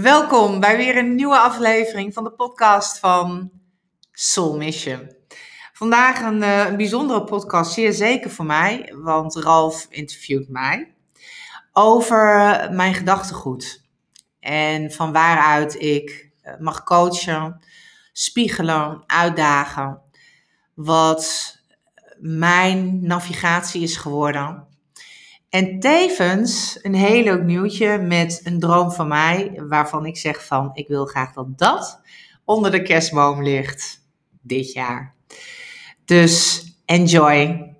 Welkom bij weer een nieuwe aflevering van de podcast van Soul Mission. Vandaag een, eh, een bijzondere podcast, zeer zeker voor mij, want Ralf interviewt mij over mijn gedachtegoed. En van waaruit ik eh, mag coachen, spiegelen, uitdagen. Wat mijn navigatie is geworden en tevens een heel leuk nieuwtje met een droom van mij, waarvan ik zeg van ik wil graag dat dat onder de kerstboom ligt dit jaar. Dus enjoy.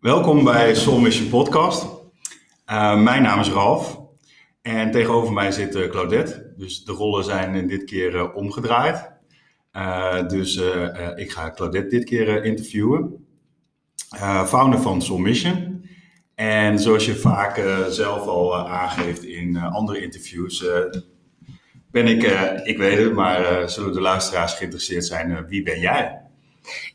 Welkom bij Soul Mission Podcast. Uh, mijn naam is Ralf. En tegenover mij zit uh, Claudette. Dus de rollen zijn in dit keer uh, omgedraaid. Dus ik ga Claudette dit keer interviewen. founder van Soul Mission. En zoals je vaak zelf al aangeeft in andere interviews, ben ik, ik weet het, maar zullen de luisteraars geïnteresseerd zijn, wie ben jij?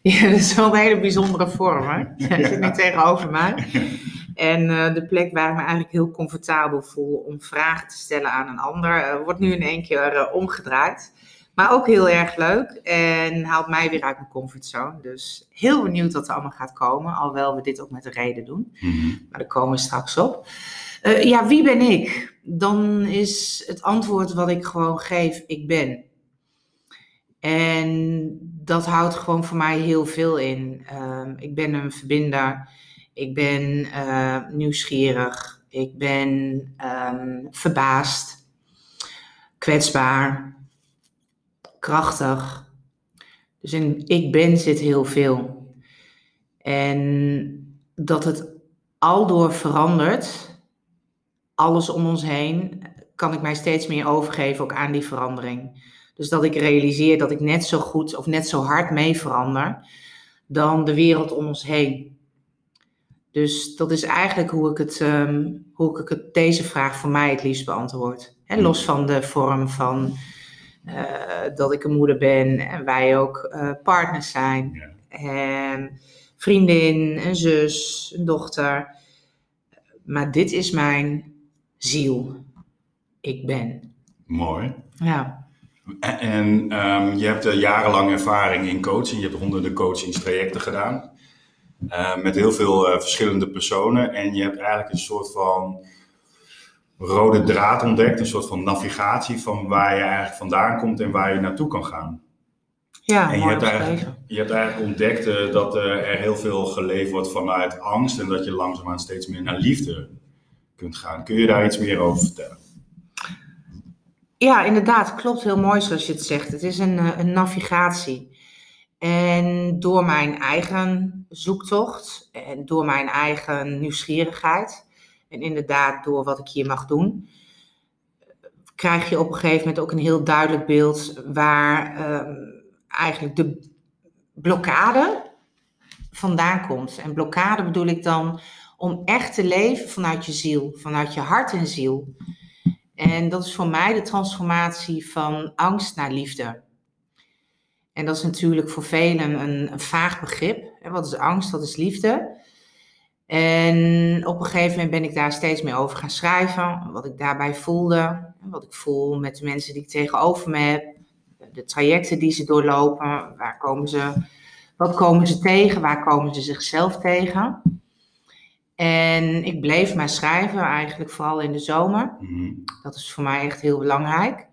Ja, dat is wel een hele bijzondere vorm, hè? Je zit nu tegenover mij. En uh, de plek waar ik me eigenlijk heel comfortabel voel om vragen te stellen aan een ander, uh, wordt nu in één keer uh, omgedraaid. Maar ook heel erg leuk en haalt mij weer uit mijn comfortzone. Dus heel benieuwd wat er allemaal gaat komen, alhoewel we dit ook met een reden doen. Mm -hmm. Maar daar komen we straks op. ja, wie ben ik? Dan is het antwoord wat ik gewoon geef, ik ben. En dat houdt gewoon voor mij heel veel in. Ehm, ik ben een verbinder. Ik ben uh, nieuwsgierig. Ik ben um, verbaasd. Kwetsbaar. Krachtig. Dus in ik ben zit heel veel. En dat het aldoor verandert, alles om ons heen, kan ik mij steeds meer overgeven ook aan die verandering. Dus dat ik realiseer dat ik net zo goed of net zo hard mee verander dan de wereld om ons heen. Dus dat is eigenlijk hoe ik, het, um, hoe ik het, deze vraag voor mij het liefst beantwoord. He, los van de vorm van uh, dat ik een moeder ben en wij ook uh, partners zijn. Ja. En vriendin, een zus, een dochter. Maar dit is mijn ziel. Ik ben. Mooi. Ja. En um, je hebt uh, jarenlang ervaring in coaching. Je hebt honderden coachingstrajecten gedaan. Uh, met heel veel uh, verschillende personen. En je hebt eigenlijk een soort van rode draad ontdekt. Een soort van navigatie van waar je eigenlijk vandaan komt en waar je naartoe kan gaan. Ja, en je hebt, eigenlijk, je hebt eigenlijk ontdekt uh, dat er heel veel geleefd wordt vanuit angst. En dat je langzaamaan steeds meer naar liefde kunt gaan. Kun je daar iets meer over vertellen? Ja, inderdaad. Klopt heel mooi zoals je het zegt. Het is een, een navigatie. En door mijn eigen zoektocht en door mijn eigen nieuwsgierigheid en inderdaad door wat ik hier mag doen, krijg je op een gegeven moment ook een heel duidelijk beeld waar um, eigenlijk de blokkade vandaan komt. En blokkade bedoel ik dan om echt te leven vanuit je ziel, vanuit je hart en ziel. En dat is voor mij de transformatie van angst naar liefde. En dat is natuurlijk voor velen een, een vaag begrip. Wat is angst, wat is liefde? En op een gegeven moment ben ik daar steeds meer over gaan schrijven. Wat ik daarbij voelde. Wat ik voel met de mensen die ik tegenover me heb. De trajecten die ze doorlopen. Waar komen ze, wat komen ze tegen? Waar komen ze zichzelf tegen? En ik bleef maar schrijven, eigenlijk vooral in de zomer. Mm-hmm. Dat is voor mij echt heel belangrijk.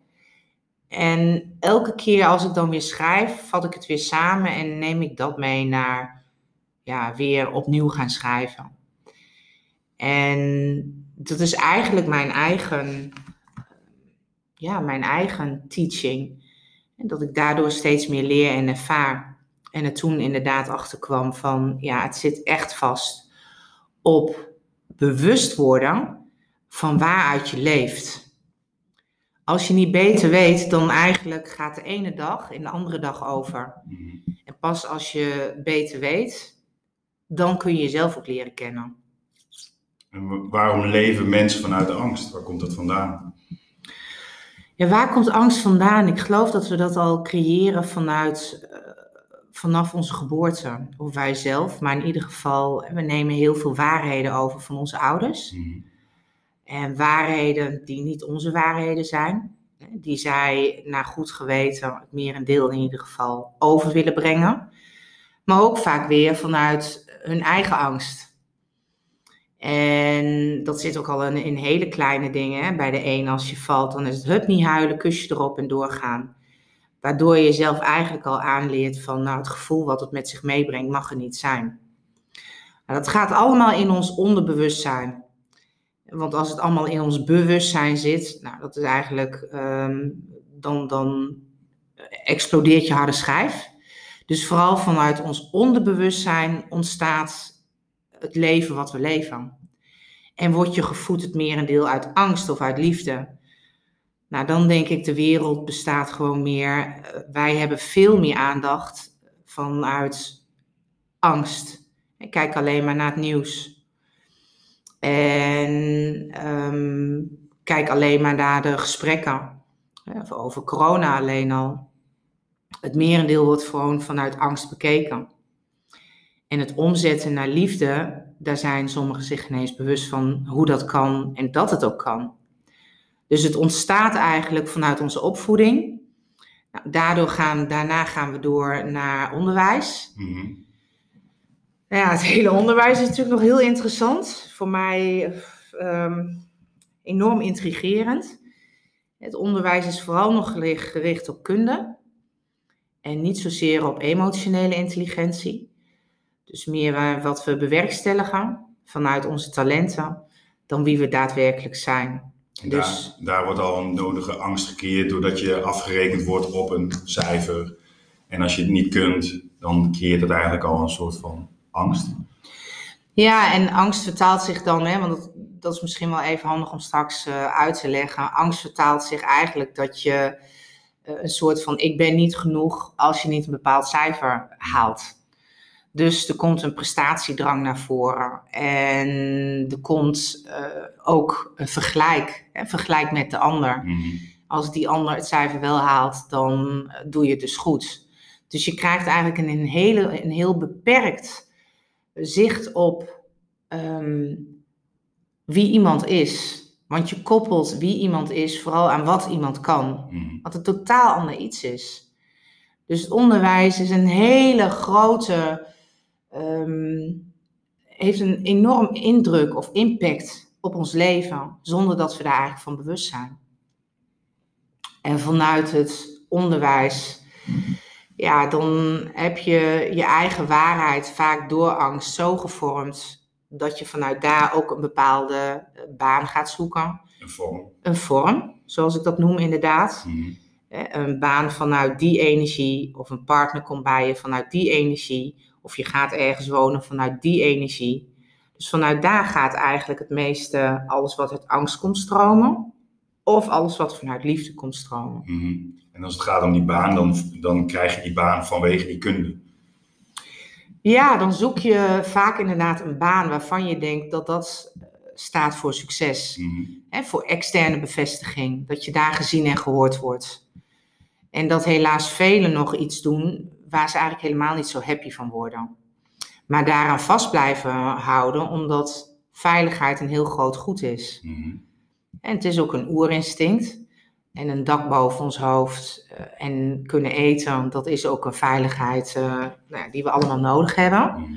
En elke keer als ik dan weer schrijf, vat ik het weer samen en neem ik dat mee naar ja, weer opnieuw gaan schrijven. En dat is eigenlijk mijn eigen, ja, mijn eigen teaching. En dat ik daardoor steeds meer leer en ervaar. En er toen inderdaad achter kwam van, ja, het zit echt vast op bewust worden van waaruit je leeft. Als je niet beter weet, dan eigenlijk gaat de ene dag in de andere dag over. Mhm. En pas als je beter weet, dan kun je jezelf ook leren kennen. En waarom leven mensen vanuit de angst? Waar komt dat vandaan? Ja, waar komt angst vandaan? Ik geloof dat we dat al creëren vanuit, uh, vanaf onze geboorte. Of wij zelf, maar in ieder geval, we nemen heel veel waarheden over van onze ouders. Mm. En waarheden die niet onze waarheden zijn. Die zij naar goed geweten, het merendeel in ieder geval, over willen brengen. Maar ook vaak weer vanuit hun eigen angst. En dat zit ook al in, in hele kleine dingen. Hè. Bij de een, als je valt, dan is het hup niet huilen, kusje erop en doorgaan. Waardoor je jezelf eigenlijk al aanleert van nou, het gevoel wat het met zich meebrengt, mag er niet zijn. Nou, dat gaat allemaal in ons onderbewustzijn. Want als het allemaal in ons bewustzijn zit, nou, dat is eigenlijk, ehm, dan, dan explodeert je harde schijf. Dus vooral vanuit ons onderbewustzijn ontstaat het leven wat we leven. En word je gevoed het merendeel uit angst of uit liefde? Nou, dan denk ik, de wereld bestaat gewoon meer. Wij hebben veel meer aandacht vanuit angst. Kijk alleen maar naar het nieuws. En um, kijk alleen maar naar de gesprekken. Over corona alleen al. Het merendeel wordt gewoon vanuit angst bekeken. En het omzetten naar liefde, daar zijn sommigen zich ineens bewust van hoe dat kan en dat het ook kan. Dus het ontstaat eigenlijk vanuit onze opvoeding. Nou, daardoor gaan, daarna gaan we door naar onderwijs. Mm Ja, het hele onderwijs is natuurlijk nog heel interessant. Voor mij um, enorm intrigerend. Het onderwijs is vooral nog gericht op kunde en niet zozeer op emotionele intelligentie. Dus meer wat we bewerkstelligen vanuit onze talenten dan wie we daadwerkelijk zijn. dus, daar, daar, wordt al een nodige angst gecreëerd doordat je afgerekend wordt op een cijfer. En als je het niet kunt, dan creëert het eigenlijk al een soort van angst. Ja, en angst vertaalt zich dan, hè, want dat, dat is misschien wel even handig om straks uh, uit te leggen. Angst vertaalt zich eigenlijk dat je uh, een soort van ik ben niet genoeg als je niet een bepaald cijfer haalt. Dus er komt een prestatiedrang naar voren. En er komt uh, ook een vergelijk, hè, vergelijk met de ander. Mhm. Als die ander het cijfer wel haalt, dan doe je het dus goed. Dus je krijgt eigenlijk een, hele, een heel beperkt zicht op um, wie iemand is. Want je koppelt wie iemand is vooral aan wat iemand kan. Mhm. Wat een totaal ander iets is. Dus het onderwijs is een hele grote um, heeft een enorm indruk of impact op ons leven, zonder dat we daar eigenlijk van bewust zijn. En vanuit het onderwijs, ja, dan heb je je eigen waarheid vaak door angst zo gevormd dat je vanuit daar ook een bepaalde eh, baan gaat zoeken. Een vorm. Een vorm, zoals ik dat noem inderdaad. Mhm. Een baan vanuit die energie, of een partner komt bij je vanuit die energie of je gaat ergens wonen vanuit die energie. Dus vanuit daar gaat eigenlijk het meeste alles wat uit angst komt stromen. Of alles wat vanuit liefde komt stromen. Mhm. En als het gaat om die baan, dan, dan krijg je die baan vanwege die kunde. Ja, dan zoek je vaak inderdaad een baan waarvan je denkt dat dat staat voor succes. Mm voor externe bevestiging. Dat je daar gezien en gehoord wordt. En dat helaas velen nog iets doen waar ze eigenlijk helemaal niet zo happy van worden. Maar daaraan vast blijven houden, omdat veiligheid een heel groot goed is. Mhm. En het is ook een oerinstinct. En een dak boven ons hoofd uh, en kunnen eten, dat is ook een veiligheid uh, nou, die we allemaal nodig hebben. Mhm.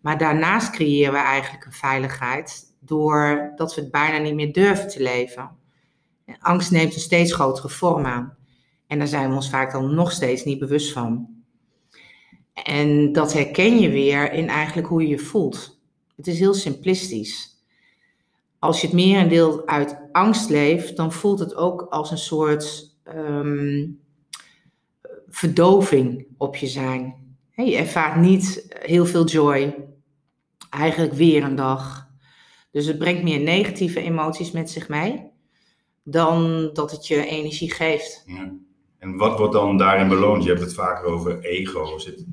Maar daarnaast creëren we eigenlijk een veiligheid doordat we het bijna niet meer durven te leven. angst neemt een steeds grotere vorm aan. En daar zijn we ons vaak dan nog steeds niet bewust van. En dat herken je weer in eigenlijk hoe je je voelt. Het is heel simplistisch. Als je het merendeel uit angst leeft, dan voelt het ook als een soort um, verdoving op je zijn. je ervaart niet heel veel joy. Eigenlijk weer een dag. Dus het brengt meer negatieve emoties met zich mee dan dat het je energie geeft. Ja. En wat wordt dan daarin beloond? Je hebt het vaker over ego. Zit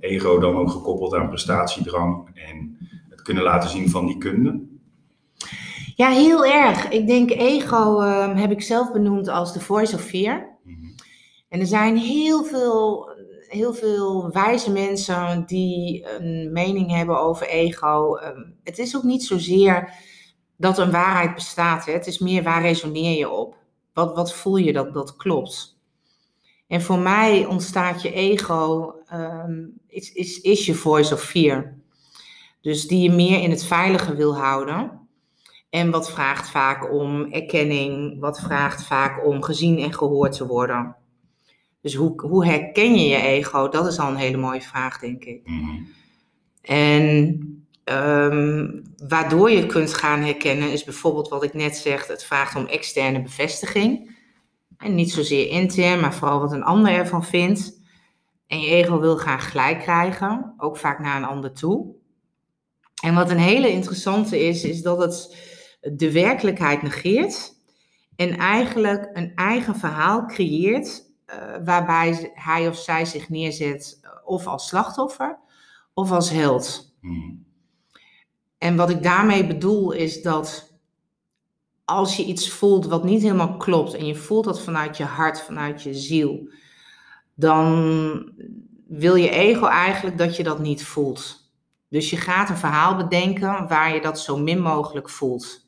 ego dan ook gekoppeld aan prestatiedrang en het kunnen laten zien van die kunde? Ja, heel erg. Ik denk ego ehm, heb ik zelf benoemd als de voice of fear. Mhm. En er zijn heel veel, heel veel wijze mensen die een mening hebben over ego. Ehm, het is ook niet zozeer dat een waarheid bestaat. Hè. Het is meer waar resoneer je op? Wat, wat voel je dat dat klopt? En voor mij ontstaat je ego, ehm, is, is, is je voice of fear. Dus die je meer in het veilige wil houden. En wat vraagt vaak om erkenning, wat vraagt vaak om gezien en gehoord te worden. Dus hoe, hoe herken je je ego? Dat is al een hele mooie vraag, denk ik. Mhm. En ehm, waardoor je kunt gaan herkennen, is bijvoorbeeld wat ik net zeg: het vraagt om externe bevestiging. En niet zozeer intern, maar vooral wat een ander ervan vindt. En je ego wil graag gelijk krijgen, ook vaak naar een ander toe. En wat een hele interessante is, is dat het de werkelijkheid negeert en eigenlijk een eigen verhaal creëert eh, waarbij hij of zij zich neerzet eh, of als slachtoffer of als held. Mhm. En wat ik daarmee bedoel is dat als je iets voelt wat niet helemaal klopt en je voelt dat vanuit je hart, vanuit je ziel, dan wil je ego eigenlijk dat je dat niet voelt. Dus je gaat een verhaal bedenken waar je dat zo min mogelijk voelt.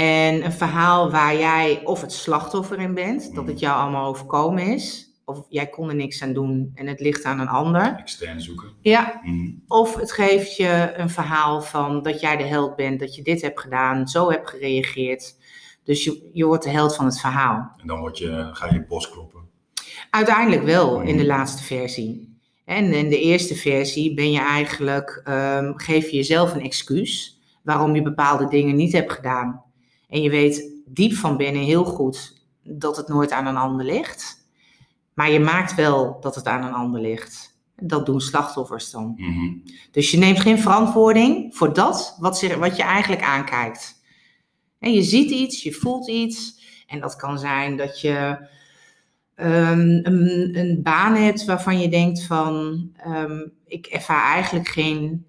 En een verhaal waar jij of het slachtoffer in bent, dat het jou allemaal overkomen is, of jij kon er niks aan doen en het ligt aan een ander. Extern zoeken. Ja, Mhm. of het geeft je een verhaal van dat jij de held bent, dat je dit hebt gedaan, zo hebt gereageerd. Dus je, je wordt de held van het verhaal. En dan word je, ga je bos kloppen. Uiteindelijk wel in de Mhm. laatste versie. En in de eerste versie ben je eigenlijk, ehm, geef je jezelf een excuus waarom je bepaalde dingen niet hebt gedaan. En je weet diep van binnen heel goed dat het nooit aan een ander ligt. Maar je maakt wel dat het aan een ander ligt. Dat doen slachtoffers dan. Mhm. Dus je neemt geen verantwoording voor dat wat, wat je eigenlijk aankijkt. En je ziet iets, je voelt iets. En dat kan zijn dat je ehm, een, een baan hebt waarvan je denkt van... ehm, ik ervaar eigenlijk geen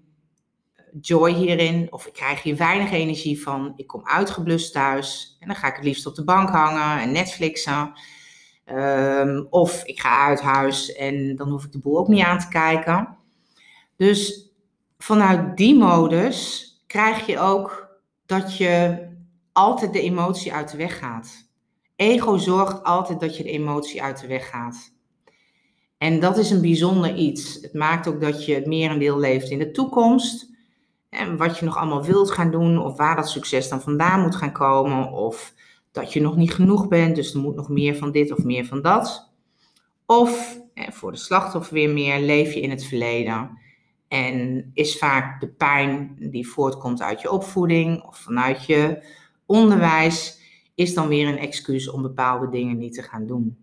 joy hierin. Of ik krijg hier weinig energie van. Ik kom uitgeblust thuis. En dan ga ik het liefst op de bank hangen en Netflixen. Ehm, of ik ga uit huis en dan hoef ik de boel ook niet aan te kijken. Dus vanuit die modus krijg je ook dat je altijd de emotie uit de weg gaat. Ego zorgt altijd dat je de emotie uit de weg gaat. En dat is een bijzonder iets. Het maakt ook dat je het merendeel leeft in de toekomst. En wat je nog allemaal wilt gaan doen, of waar dat succes dan vandaan moet gaan komen, of dat je nog niet genoeg bent, dus er moet nog meer van dit of meer van dat. Of eh, voor de slachtoffer weer meer, leef je in het verleden. En is vaak de pijn die voortkomt uit je opvoeding of vanuit je onderwijs, is dan weer een excuus om bepaalde dingen niet te gaan doen.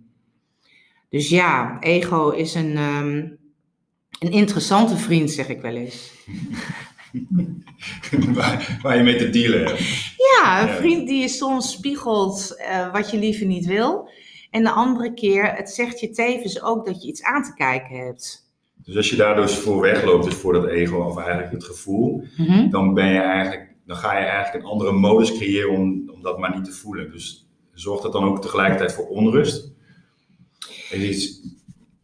Dus ja, ego is een, ehm, een interessante vriend, zeg ik wel eens. waar, waar je mee te dealen hebt. Ja, een vriend die je soms spiegelt eh, wat je liever niet wil. En de andere keer, het zegt je tevens ook dat je iets aan te kijken hebt. Dus als je daar dus voor wegloopt, dus voor dat ego of eigenlijk het gevoel, Mhm. dan ben je eigenlijk, dan ga je eigenlijk een andere modus creëren om, om dat maar niet te voelen. Dus zorgt dat dan ook tegelijkertijd voor onrust? Is iets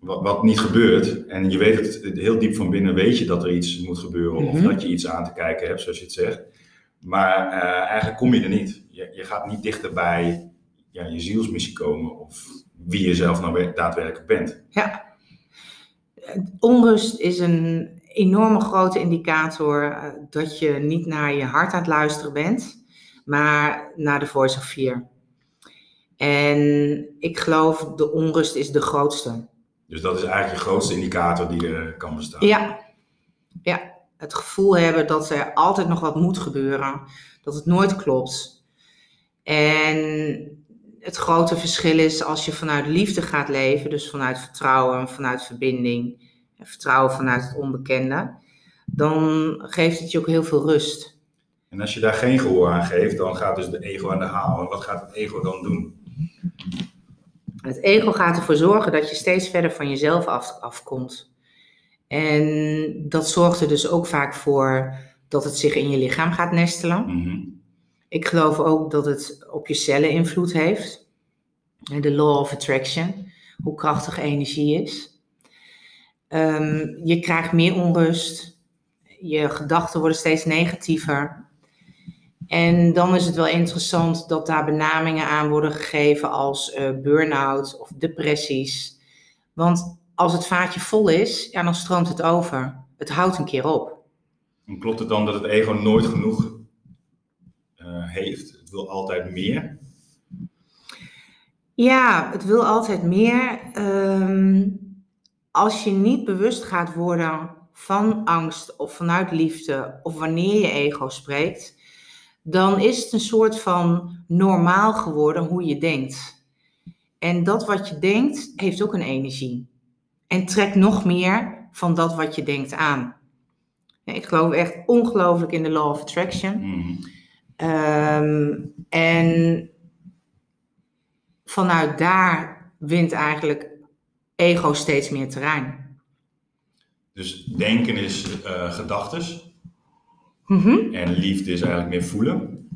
wat, wat niet gebeurt en je weet het heel diep van binnen, weet je dat er iets moet gebeuren of Mhm. dat je iets aan te kijken hebt, zoals je het zegt. Maar eh, eigenlijk kom je er niet. Je, je gaat niet dichter bij ja, je zielsmissie komen of wie je zelf nou we- daadwerkelijk bent. Onrust is een enorme grote indicator eh, dat je niet naar je hart aan het luisteren bent, maar naar de voice of fear. En ik geloof de onrust is de grootste. Dus dat is eigenlijk je grootste indicator die er kan bestaan. Ja, ja. Het gevoel hebben dat er altijd nog wat moet gebeuren, dat het nooit klopt. En het grote verschil is als je vanuit liefde gaat leven, dus vanuit vertrouwen, vanuit verbinding, en vertrouwen vanuit het onbekende, dan geeft het je ook heel veel rust. En als je daar geen gehoor aan geeft, dan gaat dus de ego aan de haal. En wat gaat het ego dan doen? Het ego gaat ervoor zorgen dat je steeds verder van jezelf af, afkomt. En dat zorgt er dus ook vaak voor dat het zich in je lichaam gaat nestelen. Mhm. Ik geloof ook dat het op je cellen invloed heeft. De law of attraction, hoe krachtig energie is. Ehm, je krijgt meer onrust. Je gedachten worden steeds negatiever. En dan is het wel interessant dat daar benamingen aan worden gegeven als uh, burn-out of depressies. Want als het vaatje vol is, ja, dan stroomt het over. Het houdt een keer op. En klopt het dan dat het ego nooit genoeg uh, heeft? Het wil altijd meer? Ja, het wil altijd meer. Um, als je niet bewust gaat worden van angst of vanuit liefde of wanneer je ego spreekt, dan is het een soort van normaal geworden hoe je denkt. En dat wat je denkt heeft ook een energie. En trekt nog meer van dat wat je denkt aan. Ik geloof echt ongelooflijk in de law of attraction. Mm. Um, en vanuit daar wint eigenlijk ego steeds meer terrein. Dus denken is uh, gedachtes. Mm En liefde is eigenlijk meer voelen.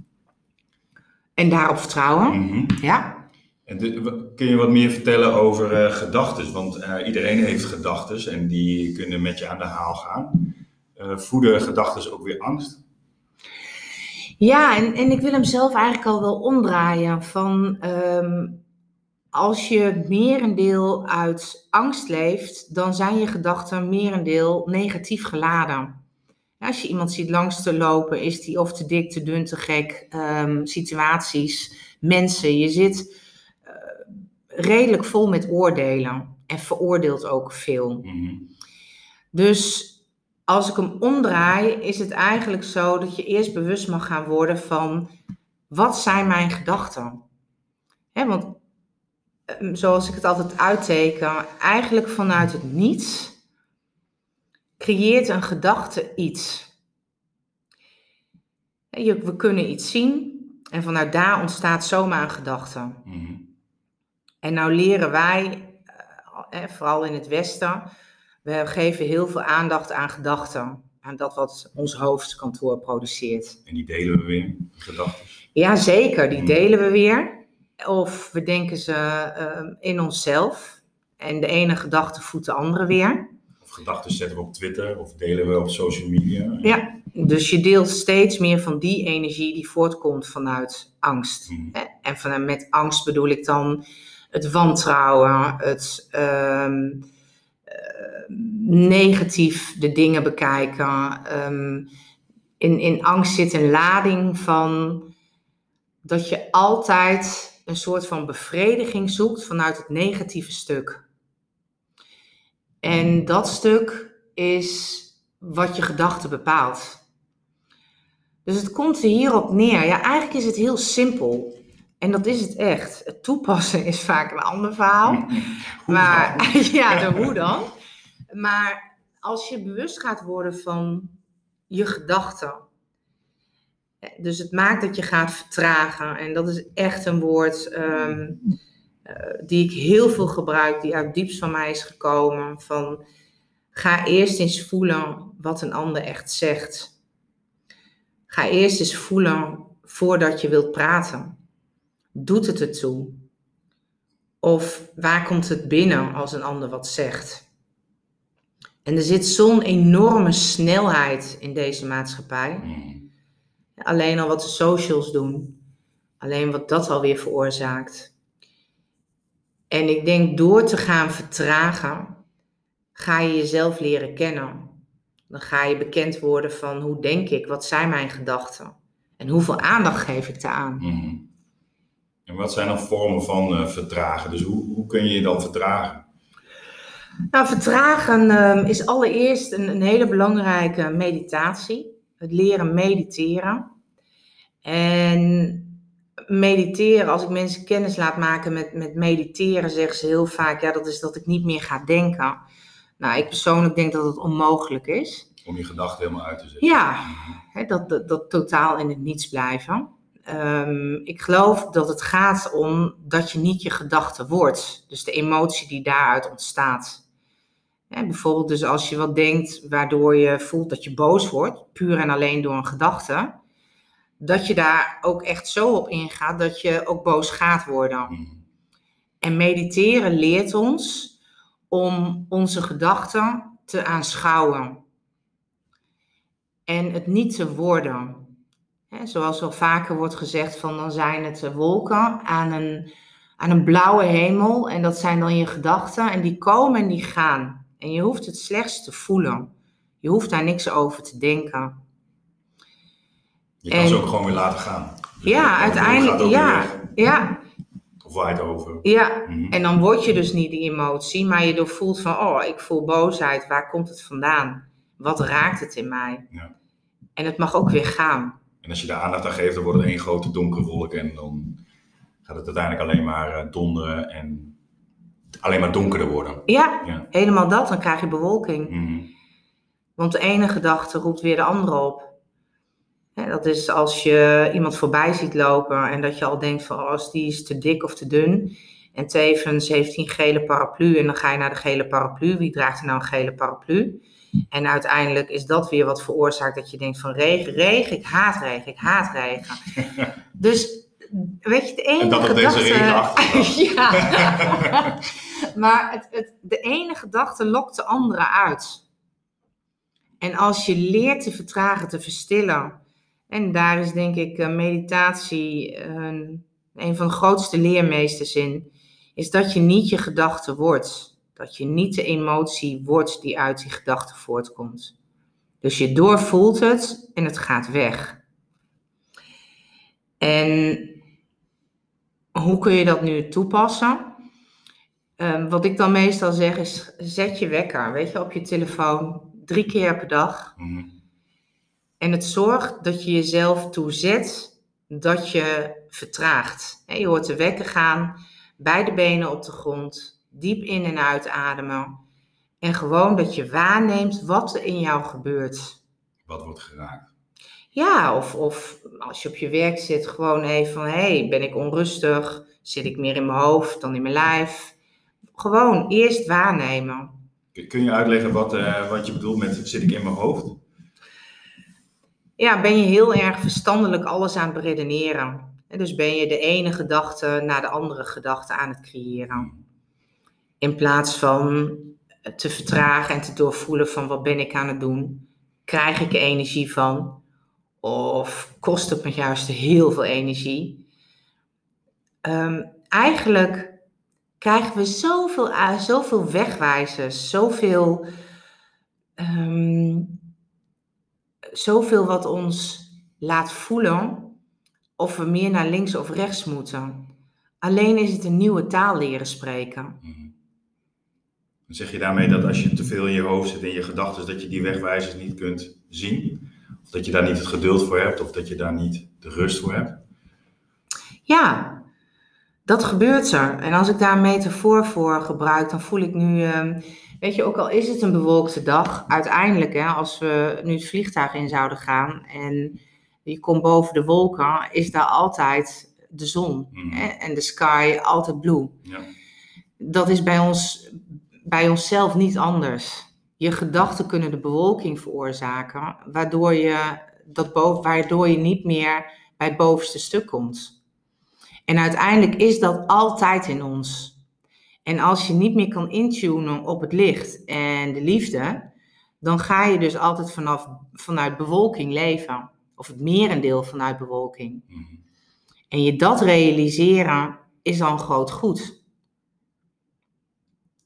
En daarop vertrouwen. Mm Ja. En kun je wat meer vertellen over uh, gedachtes? Want uh, iedereen heeft gedachtes en die kunnen met je aan de haal gaan. Uh, voeden gedachtes ook weer angst? Ja, en, en ik wil hem zelf eigenlijk al wel omdraaien. Van um, als je merendeel uit angst leeft, dan zijn je gedachten merendeel negatief geladen. Als je iemand ziet langs te lopen, is die of te dik, te dun, te gek, um, situaties, mensen. Je zit uh, redelijk vol met oordelen en veroordeelt ook veel. Mhm. Dus als ik hem omdraai, is het eigenlijk zo dat je eerst bewust mag gaan worden van wat zijn mijn gedachten? He, want Ehm, zoals ik het altijd uitteken, eigenlijk vanuit het niets creëert een gedachte iets. We kunnen iets zien en vanuit daar ontstaat zomaar een gedachte. Mhm. En nou leren wij, eh, vooral in het Westen, we geven heel veel aandacht aan gedachten. Aan dat wat ons hoofdkantoor produceert. En die delen we weer, gedachten? Ja, zeker. Die mhm. delen we weer. Of we denken ze uh, in onszelf. En de ene gedachte voedt de andere weer. Gedachten zetten we op Twitter of delen we op social media. Ja, dus je deelt steeds meer van die energie die voortkomt vanuit angst. Hmm. En van, met angst bedoel ik dan het wantrouwen, het uh, negatief de dingen bekijken. Um, in, in angst zit een lading van dat je altijd een soort van bevrediging zoekt vanuit het negatieve stuk. En dat stuk is wat je gedachten bepaalt. Dus het komt er hierop neer. Ja, eigenlijk is het heel simpel. En dat is het echt. Het toepassen is vaak een ander verhaal. maar ja, de hoe dan. Maar als je bewust gaat worden van je gedachten dus het maakt dat je gaat vertragen. En dat is echt een woord um, uh, die ik heel veel gebruik, die uit diepst van mij is gekomen. Van ga eerst eens voelen wat een ander echt zegt. Ga eerst eens voelen voordat je wilt praten. Doet het ertoe? Of waar komt het binnen als een ander wat zegt? En er zit zo'n enorme snelheid in deze maatschappij. Mm. Alleen al wat de socials doen. Alleen wat dat alweer veroorzaakt. En ik denk door te gaan vertragen, ga je jezelf leren kennen. Dan ga je bekend worden van hoe denk ik, wat zijn mijn gedachten en hoeveel aandacht geef ik daaraan. Mm En wat zijn dan vormen van uh, vertragen? Dus hoe, hoe kun je je dan vertragen? Nou, vertragen uh, is allereerst een, een hele belangrijke meditatie het leren mediteren. En mediteren, als ik mensen kennis laat maken met, met mediteren, zeggen ze heel vaak, ja, dat is dat ik niet meer ga denken. Nou, ik persoonlijk denk dat het onmogelijk is. Om je gedachten helemaal uit te zetten. Ja, hè, dat, dat, dat, totaal in het niets blijven. Um, ik geloof dat het gaat om dat je niet je gedachte wordt. Dus de emotie die daaruit ontstaat bijvoorbeeld dus als je wat denkt waardoor je voelt dat je boos wordt, puur en alleen door een gedachte, dat je daar ook echt zo op ingaat dat je ook boos gaat worden. Mhm. En mediteren leert ons om onze gedachten te aanschouwen. En het niet te worden. Zoals wel vaker wordt gezegd, van dan zijn het wolken aan een, aan een blauwe hemel. En dat zijn dan je gedachten. En die komen en die gaan. En je hoeft het slechts te voelen. Je hoeft daar niks over te denken. Je kan En- ze ook gewoon weer laten gaan. Dus Ja, uiteindelijk, ja, ja, Of waait over. ja. Mhm. En dan word je dus niet die emotie, maar je doorvoelt van, oh, ik voel boosheid. Waar komt het vandaan? Wat raakt het in mij? Ja. En het mag ook weer gaan. En als je daar aandacht aan geeft, dan wordt het één grote donkere wolk. En dan gaat het uiteindelijk alleen maar eh, donderen en alleen maar donkerder worden. Ja, Ja. helemaal dat. Dan krijg je bewolking. Mhm. Want de ene gedachte roept weer de andere op. Hè, dat is als je iemand voorbij ziet lopen en dat je al denkt van, oh, als die is te dik of te dun. En tevens heeft hij een gele paraplu en dan ga je naar de gele paraplu. Wie draagt er nou een gele paraplu? En uiteindelijk is dat weer wat veroorzaakt dat je denkt van regen, regen, ik haat regen, ik haat regen. dus weet je, de ene dat op deze gedachte... regenachtige ja. maar het, het, de ene gedachte lokt de andere uit. En als je leert te vertragen, te verstillen, en daar is denk ik eh, meditatie eh, een van de grootste leermeesters in, is dat je niet je gedachte wordt. Dat je niet de emotie wordt die uit die gedachte voortkomt. Dus je doorvoelt het en het gaat weg. En hoe kun je dat nu toepassen? Ehm, wat ik dan meestal zeg is, zet je wekker, weet je, op je telefoon, drie keer per dag. Mhm. En het zorgt dat je jezelf toe zet dat je vertraagt. Je hoort de wekker gaan, beide benen op de grond, diep in en uitademen. En gewoon dat je waarneemt wat er in jou gebeurt. Wat wordt geraakt. Ja, of, of als je op je werk zit, gewoon even van, hé, hey, ben ik onrustig? Zit ik meer in mijn hoofd dan in mijn lijf? Gewoon eerst waarnemen. Kun- Kun je uitleggen wat, eh, wat je bedoelt met zit ik in mijn hoofd? Ja, ben je heel erg verstandelijk alles aan het beredeneren. En Dus ben je de ene gedachte naar de andere gedachte aan het creëren. In plaats van te vertragen en te doorvoelen van wat ben ik aan het doen? Krijg ik er energie van? Of kost het me juist heel veel energie? Ehm, eigenlijk krijgen we zoveel, uh, zoveel wegwijzers, zoveel, ehm, zoveel wat ons laat voelen of we meer naar links of rechts moeten. Alleen is het een nieuwe taal leren spreken. Mhm. Dan zeg je daarmee dat als je te veel in je hoofd zit in je gedachten, dat je die wegwijzers niet kunt zien? Of dat je daar niet het geduld voor hebt, of dat je daar niet de rust voor hebt? Ja, dat gebeurt er. En als ik daar een metafoor voor gebruik, dan voel ik nu, ehm, weet je, ook al is het een bewolkte dag, uiteindelijk, hè, als we nu het vliegtuig in zouden gaan en je komt boven de wolken, is daar altijd de zon Mhm. hè, en de sky altijd blue. Ja. Dat is bij ons, bij onszelf niet anders. Je gedachten kunnen de bewolking veroorzaken, waardoor je, dat boven, waardoor je niet meer bij het bovenste stuk komt. En uiteindelijk is dat altijd in ons. En als je niet meer kan intunen op het licht en de liefde, dan ga je dus altijd vanaf, vanuit bewolking leven. Of het merendeel vanuit bewolking. Mhm. En je dat realiseren is al een groot goed.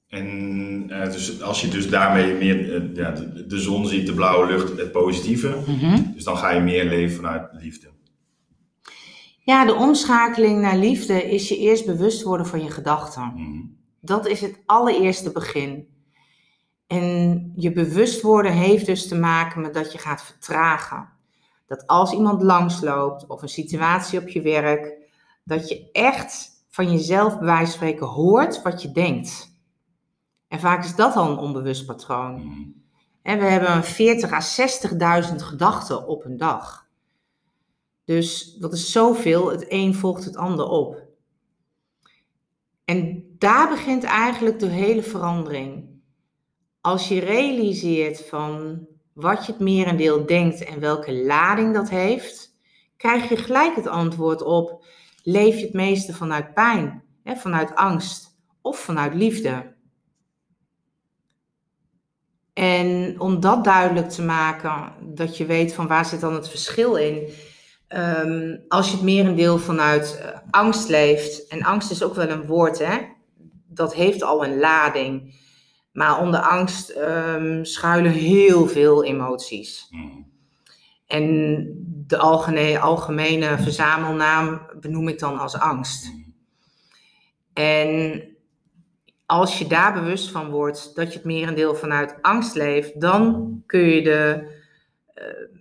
En eh, dus als je dus daarmee meer eh, ja, de, de zon ziet, de blauwe lucht, het positieve, dus dan ga je meer leven vanuit liefde. Ja, de omschakeling naar liefde is je eerst bewust worden van je gedachten. Mhm. Dat is het allereerste begin. En je bewust worden heeft dus te maken met dat je gaat vertragen. Dat als iemand langsloopt of een situatie op je werk, dat je echt van jezelf bij wijze van spreken hoort wat je denkt. En vaak is dat al een onbewust patroon. Mhm. En we hebben 40 à 60.000 gedachten op een dag. Dus dat is zoveel, het een volgt het ander op. En daar begint eigenlijk de hele verandering. Als je realiseert van wat je het merendeel denkt en welke lading dat heeft, krijg je gelijk het antwoord op: leef je het meeste vanuit pijn, hè, vanuit angst of vanuit liefde? En om dat duidelijk te maken, dat je weet van waar zit dan het verschil in. Um, als je het merendeel vanuit uh, angst leeft, en angst is ook wel een woord, hè? dat heeft al een lading. Maar onder angst um, schuilen heel veel emoties. Mm. En de algemene, algemene verzamelnaam benoem ik dan als angst. Mm. En als je daar bewust van wordt dat je het merendeel vanuit angst leeft, dan kun je de, uh,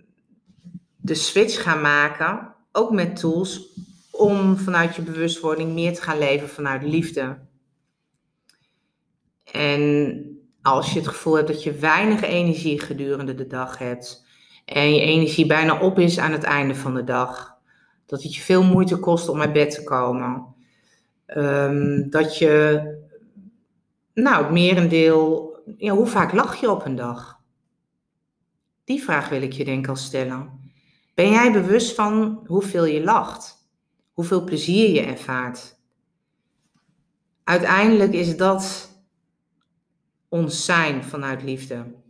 de switch gaan maken, ook met tools, om vanuit je bewustwording meer te gaan leven vanuit liefde. En als je het gevoel hebt dat je weinig energie gedurende de dag hebt en je energie bijna op is aan het einde van de dag, dat het je veel moeite kost om uit bed te komen, um, dat je, nou, het merendeel, ja, hoe vaak lach je op een dag? Die vraag wil ik je denk ik al stellen. Ben jij bewust van hoeveel je lacht? Hoeveel plezier je ervaart? Uiteindelijk is dat ons zijn vanuit liefde.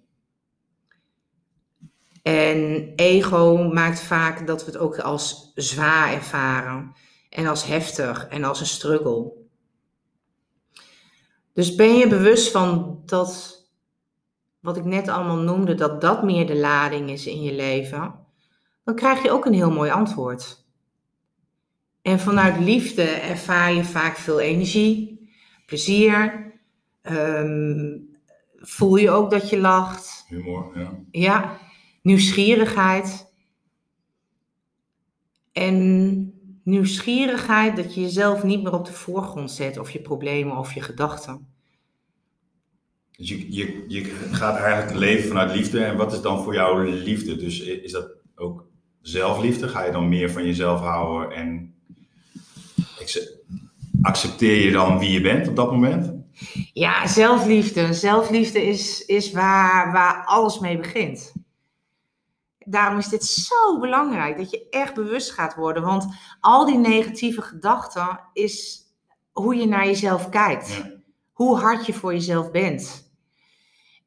En ego maakt vaak dat we het ook als zwaar ervaren en als heftig en als een struggle. Dus ben je bewust van dat, wat ik net allemaal noemde, dat dat meer de lading is in je leven, dan krijg je ook een heel mooi antwoord. En vanuit liefde ervaar je vaak veel energie, plezier, um, voel je ook dat je lacht. Humor, ja. Ja, nieuwsgierigheid. En nieuwsgierigheid dat je jezelf niet meer op de voorgrond zet of je problemen of je gedachten. Dus je, je, je gaat eigenlijk leven vanuit liefde. En wat is dan voor jou liefde? Dus is dat ook zelfliefde? Ga je dan meer van jezelf houden en accepteer je dan wie je bent op dat moment? Ja, zelfliefde. Zelfliefde is, is waar, waar alles mee begint. Daarom is dit zo belangrijk dat je echt bewust gaat worden. Want al die negatieve gedachten is hoe je naar jezelf kijkt. Hoe hard je voor jezelf bent.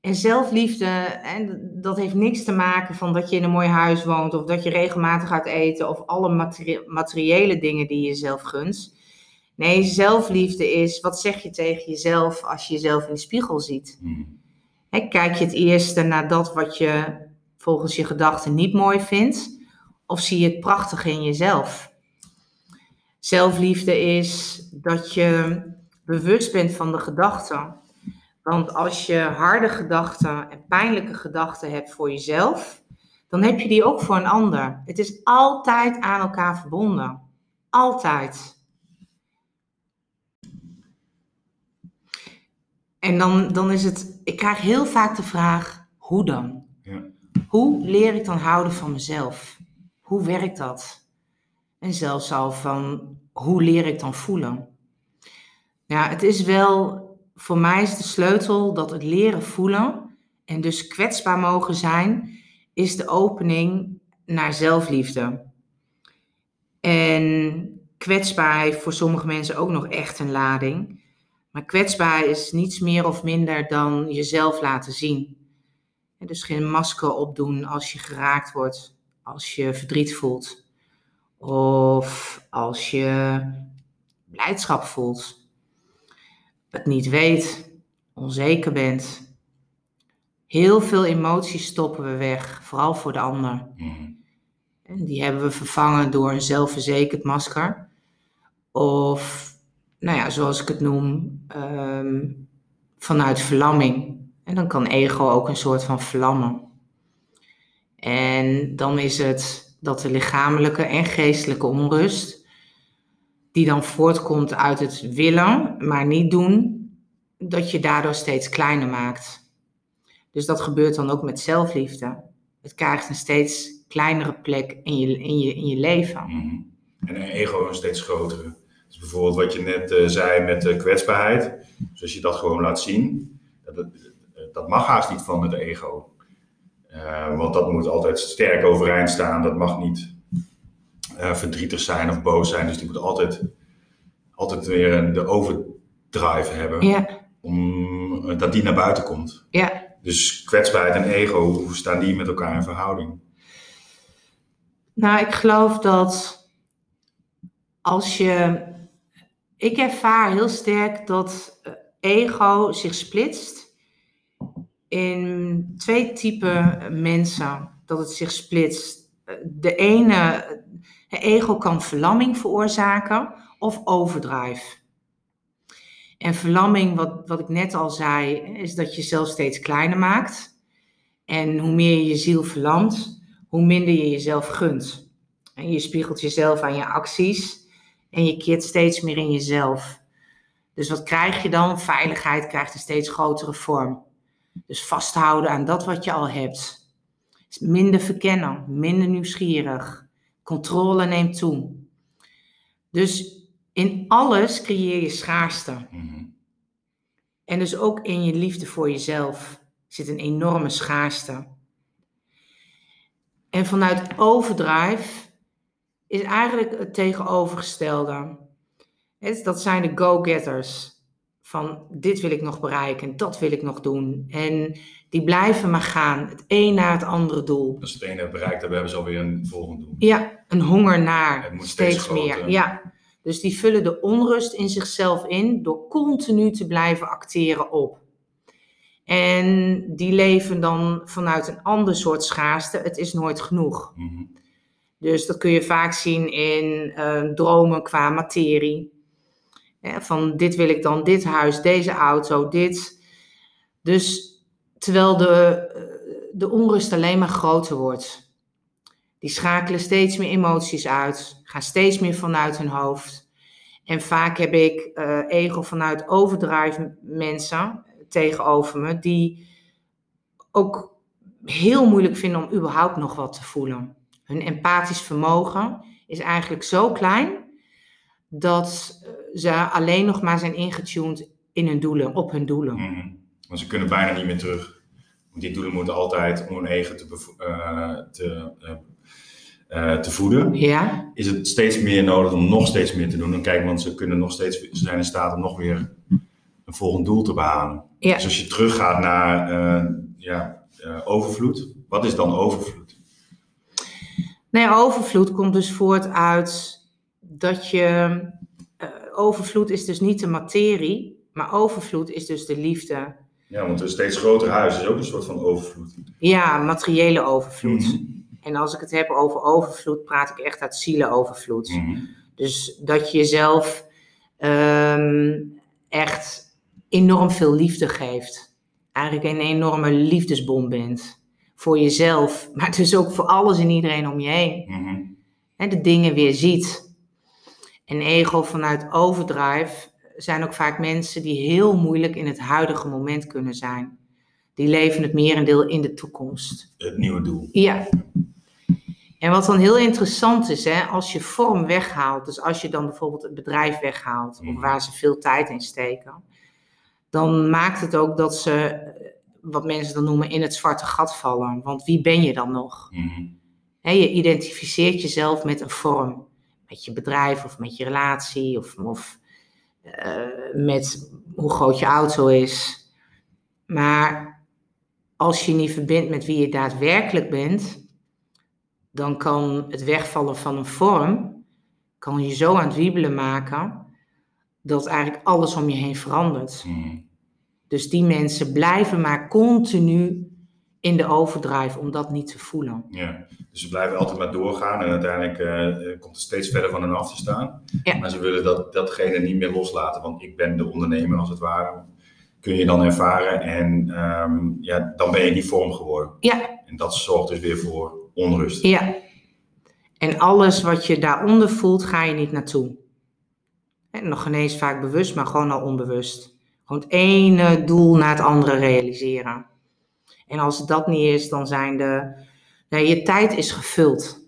En zelfliefde, en dat heeft niks te maken van dat je in een mooi huis woont, of dat je regelmatig gaat eten, of alle materiële dingen die je zelf gunt. Nee, zelfliefde is, wat zeg je tegen jezelf als je jezelf in de spiegel ziet? Hmm. kijk je het eerste naar dat wat je volgens je gedachten niet mooi vindt, of zie je het prachtig in jezelf? Zelfliefde is dat je bewust bent van de gedachten. Want als je harde gedachten en pijnlijke gedachten hebt voor jezelf, dan heb je die ook voor een ander. Het is altijd aan elkaar verbonden. Altijd. En dan, dan is het, ik krijg heel vaak de vraag, hoe dan? Ja. Hoe leer ik dan houden van mezelf? Hoe werkt dat? En zelfs al van, hoe leer ik dan voelen? Ja, het is wel, voor mij is de sleutel dat het leren voelen en dus kwetsbaar mogen zijn, is de opening naar zelfliefde. En kwetsbaar heeft voor sommige mensen ook nog echt een lading. Maar kwetsbaar is niets meer of minder dan jezelf laten zien. dus geen masker opdoen als je geraakt wordt, als je verdriet voelt. Of als je blijdschap voelt. Het niet weet, onzeker bent. Heel veel emoties stoppen we weg, vooral voor de ander. Mhm. En die hebben we vervangen door een zelfverzekerd masker. Of nou ja, zoals ik het noem, ehm, vanuit verlamming. En dan kan ego ook een soort van vlammen. En dan is het dat de lichamelijke en geestelijke onrust, die dan voortkomt uit het willen, maar niet doen, dat je daardoor steeds kleiner maakt. Dus dat gebeurt dan ook met zelfliefde. Het krijgt een steeds kleinere plek in je, in je, in je leven. Mhm. En een ego een steeds grotere. Dus bijvoorbeeld wat je net uh, zei met de kwetsbaarheid. Dus als je dat gewoon laat zien, dat, dat mag haast niet van het ego. Uh, want dat moet altijd sterk overeind staan, dat mag niet eh, verdrietig zijn of boos zijn. Dus die moeten altijd, altijd weer een- de overdrive hebben. Ja, Om, eh, dat die naar buiten komt. ja. Dus kwetsbaarheid en ego, hoe staan die met elkaar in verhouding? Nou, ik geloof dat als je. Ik ervaar heel sterk dat eh, ego zich splitst in twee typen mensen. Dat het zich splitst. De ene, ego kan verlamming veroorzaken of overdrive. En verlamming, wat, wat ik net al zei, is dat je jezelf steeds kleiner maakt. En hoe meer je je ziel verlamt, hoe minder je jezelf gunt. En je spiegelt jezelf aan je acties en je keert steeds meer in jezelf. Dus wat krijg je dan? Veiligheid krijgt een steeds grotere vorm. Dus vasthouden aan dat wat je al hebt. Minder verkennen, minder nieuwsgierig. Controle neemt toe. Dus in alles creëer je schaarste. Mhm. En dus ook in je liefde voor jezelf zit een enorme schaarste. En vanuit overdrive is eigenlijk het tegenovergestelde. Dat zijn de go-getters. Van dit wil ik nog bereiken, dat wil ik nog doen. En die blijven maar gaan, het een naar het andere doel. Als het ene bereikt hebben, hebben ze alweer een volgend doel. Ja, een honger naar Het moet steeds steeds, meer. Ja. Dus die vullen de onrust in zichzelf in door continu te blijven acteren op. En die leven dan vanuit een ander soort schaarste. Het is nooit genoeg. Mhm. Dus dat kun je vaak zien in eh, dromen qua materie. Van dit wil ik dan, dit huis, deze auto, dit. Dus terwijl de, eh, de onrust alleen maar groter wordt. Die schakelen steeds meer emoties uit, gaan steeds meer vanuit hun hoofd. En vaak heb ik eh, ego vanuit overdrive mensen tegenover me, die ook heel moeilijk vinden om überhaupt nog wat te voelen. Hun empathisch vermogen is eigenlijk zo klein dat eh, ze alleen nog maar zijn ingetuned in hun doelen, op hun doelen. Mhm. Want ze kunnen bijna niet meer terug. Want die doelen moeten altijd om hun eigen te, eh, te, eh, eh, te voeden. Ja, Is het steeds meer nodig om nog steeds meer te doen? En kijk, want ze, kunnen nog steeds, ze zijn in staat om nog weer een volgend doel te behalen. ja. Dus als je teruggaat naar ja, overvloed, wat is dan overvloed? Nee, overvloed komt dus voort uit dat je. overvloed is dus niet de materie, maar overvloed is dus de liefde. Ja, want een steeds groter huis is ook een soort van overvloed. Ja, materiële overvloed. Mhm. En als ik het heb over overvloed, praat ik echt uit zielenovervloed. Mhm. Dus dat je jezelf ehm, echt enorm veel liefde geeft. Eigenlijk een enorme liefdesbom bent. Voor jezelf, maar dus ook voor alles en iedereen om je heen. Mhm. Hè, de dingen weer ziet. En ego vanuit overdrive zijn ook vaak mensen die heel moeilijk in het huidige moment kunnen zijn. Die leven het merendeel in de toekomst. Het nieuwe doel. Ja. En wat dan heel interessant is, hè, als je vorm weghaalt, dus als je dan bijvoorbeeld het bedrijf weghaalt, Mhm. of waar ze veel tijd in steken, dan maakt het ook dat ze, eh, wat mensen dan noemen, in het zwarte gat vallen. Want wie ben je dan nog? Mhm. Hè, je identificeert jezelf met een vorm. Met je bedrijf of met je relatie of, of met hoe groot je auto is. Maar als je niet verbindt met wie je daadwerkelijk bent, dan kan het wegvallen van een vorm, kan je zo aan het wiebelen maken, dat eigenlijk alles om je heen verandert. Mhm. Dus die mensen blijven maar continu in de overdrive om dat niet te voelen. Ja, dus ze blijven altijd maar doorgaan en uiteindelijk eh, komt het steeds verder van hen af te staan. Ja. Maar ze willen dat, datgene niet meer loslaten, want ik ben de ondernemer als het ware. Kun je dan ervaren en ehm, ja, dan ben je die vorm geworden. Ja, En dat zorgt dus weer voor onrust. Ja. En alles wat je daaronder voelt, ga je niet naartoe. En nog geen eens vaak bewust, maar gewoon al onbewust. Gewoon het ene doel na het andere realiseren. En als het dat niet is, dan zijn de... Nou, je tijd is gevuld.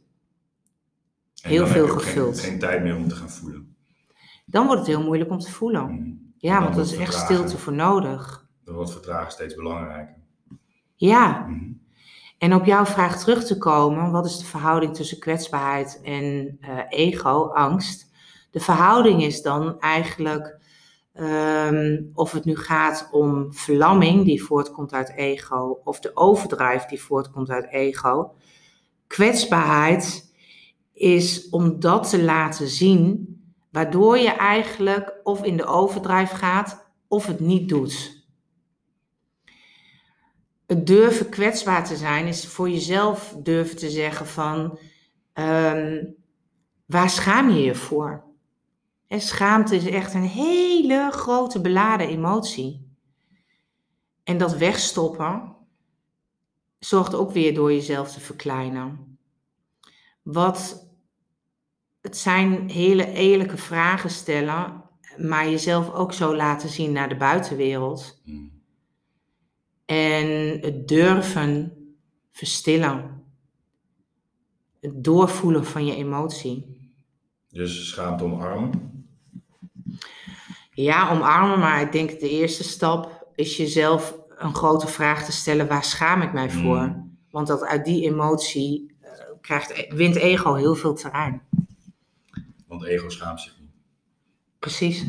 En heel veel gevuld. Geen, geen tijd meer om te gaan voelen. Dan wordt het heel moeilijk om te voelen. Mhm. Ja, want er is echt stilte voor nodig. Dan wordt vertragen steeds belangrijker. Ja, Mhm. En op jouw vraag terug te komen, wat is de verhouding tussen kwetsbaarheid en uh, ego, angst? De verhouding is dan eigenlijk Ehm, of het nu gaat om verlamming die voortkomt uit ego, of de overdrijf die voortkomt uit ego. Kwetsbaarheid is om dat te laten zien, waardoor je eigenlijk of in de overdrijf gaat of het niet doet. Het durven kwetsbaar te zijn is voor jezelf durven te zeggen van um, waar schaam je je voor? En schaamte is echt een hele grote beladen emotie. En dat wegstoppen zorgt ook weer door jezelf te verkleinen. Wat het zijn hele eerlijke vragen stellen, maar jezelf ook zo laten zien naar de buitenwereld. Hmm. En het durven verstillen. Het doorvoelen van je emotie. Dus schaamte omarmen? Ja, omarmen, maar ik denk de eerste stap is jezelf een grote vraag te stellen: waar schaam ik mij voor? Mm. Want dat uit die emotie uh, krijgt, wint ego heel veel terrein. Want ego schaamt zich niet. Precies.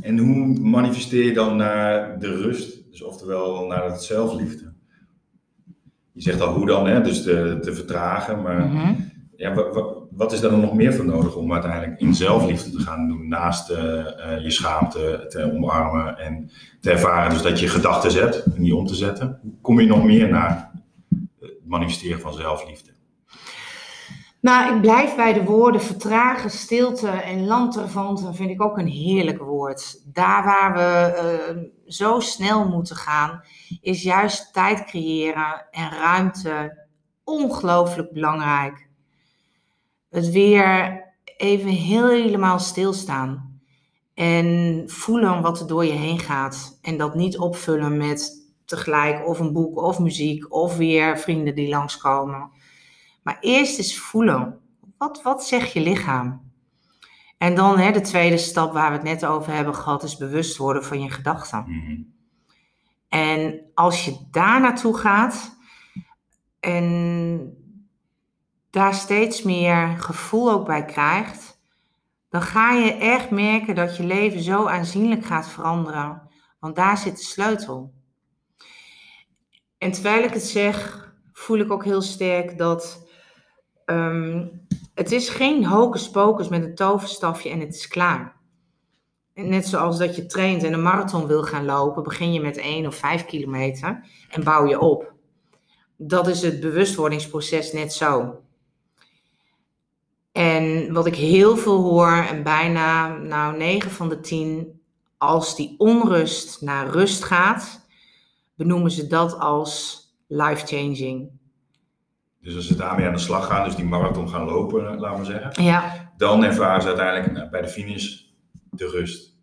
En hoe manifesteer je dan naar de rust? Dus oftewel naar het zelfliefde? Je zegt al hoe dan, hè? dus te, te vertragen, maar mhm. ja, wat is er dan nog meer voor nodig om uiteindelijk in zelfliefde te gaan doen, naast uh, je schaamte te omarmen en te ervaren dus dat je gedachten hebt en die om te zetten? Kom je nog meer naar het manifesteren van zelfliefde? Nou, ik blijf bij de woorden vertragen, stilte en lantervanten vind ik ook een heerlijk woord. Daar waar we zo snel moeten gaan, is juist tijd creëren en ruimte ongelooflijk belangrijk het weer even helemaal stilstaan. En voelen wat er door je heen gaat. En dat niet opvullen met tegelijk of een boek of muziek of weer vrienden die langskomen. Maar eerst eens voelen. Wat, wat zegt je lichaam? En dan hè, de tweede stap waar we het net over hebben gehad, is bewust worden van je gedachten. Mhm. En als je daar naartoe gaat en daar steeds meer gevoel ook bij krijgt, dan ga je echt merken dat je leven zo aanzienlijk gaat veranderen. Want daar zit de sleutel. En terwijl ik het zeg, voel ik ook heel sterk dat ehm, het is geen hocus pocus met een toverstafje en het is klaar. net zoals dat je traint en een marathon wil gaan lopen, begin je met 1 of 5 kilometer en bouw je op. Dat is het bewustwordingsproces net zo. En wat ik heel veel hoor, en bijna nou 9 van de 10, als die onrust naar rust gaat, benoemen ze dat als life-changing. Dus als ze daarmee aan de slag gaan, dus die marathon gaan lopen, laten we zeggen, ja. dan ervaren ze uiteindelijk nou, bij de finish de rust.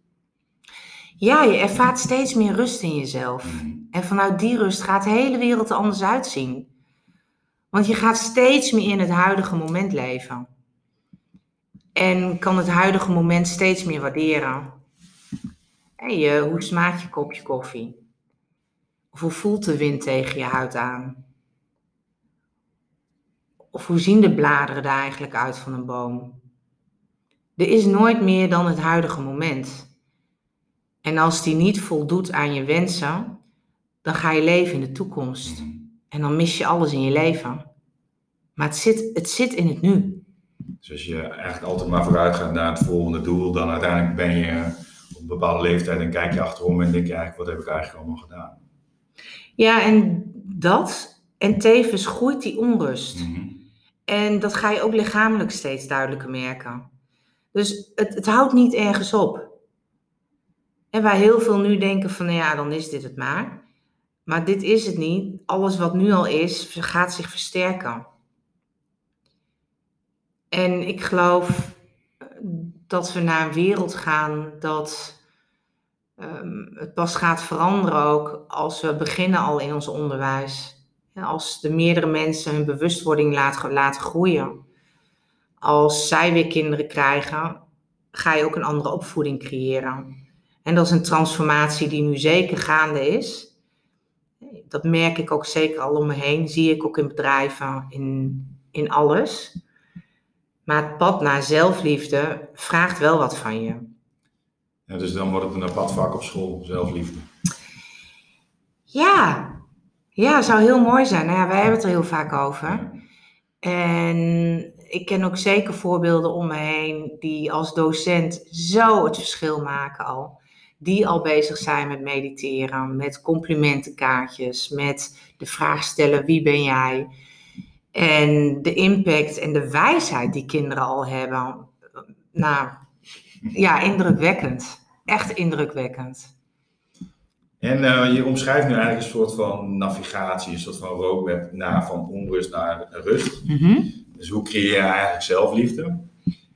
Ja, je ervaart steeds meer rust in jezelf. Mhm. En vanuit die rust gaat de hele wereld er anders uitzien. Want je gaat steeds meer in het huidige moment leven. En kan het huidige moment steeds meer waarderen. Hey, hoe smaakt je kopje koffie? Of hoe voelt de wind tegen je huid aan? Of hoe zien de bladeren er eigenlijk uit van een boom? Er is nooit meer dan het huidige moment. En als die niet voldoet aan je wensen, dan ga je leven in de toekomst. En dan mis je alles in je leven. Maar het zit, het zit in het nu. Dus als je eigenlijk altijd maar vooruit gaat naar het volgende doel, dan uiteindelijk ben je op een bepaalde leeftijd en kijk je achterom en denk je eigenlijk, wat heb ik eigenlijk allemaal gedaan? Ja, en dat, en tevens groeit die onrust. Mhm. En dat ga je ook lichamelijk steeds duidelijker merken. Dus het, het houdt niet ergens op. En waar heel veel nu denken van, nou ja, dan is dit het maar. Maar dit is het niet. Alles wat nu al is, gaat zich versterken. En ik geloof dat we naar een wereld gaan dat um, het pas gaat veranderen ook als we beginnen al in ons onderwijs. als de meerdere mensen hun bewustwording laten, laten groeien. Als zij weer kinderen krijgen, ga je ook een andere opvoeding creëren. En dat is een transformatie die nu zeker gaande is dat merk ik ook zeker al om me heen. Zie ik ook in bedrijven, in, in alles. Maar het pad naar zelfliefde vraagt wel wat van je. Ja, dus dan wordt het een apart vak op school, zelfliefde. Ja, ja, zou heel mooi zijn. Nou ja, wij hebben het er heel vaak over. En ik ken ook zeker voorbeelden om me heen die als docent zo het verschil maken al. Die al bezig zijn met mediteren, met complimentenkaartjes, met de vraag stellen wie ben jij? En de impact en de wijsheid die kinderen al hebben. Nou, ja, indrukwekkend. Echt indrukwekkend. En uh, je omschrijft nu eigenlijk een soort van navigatie, een soort van roadmap naar van onrust naar rust. Mm Dus hoe creëer je eigenlijk zelfliefde?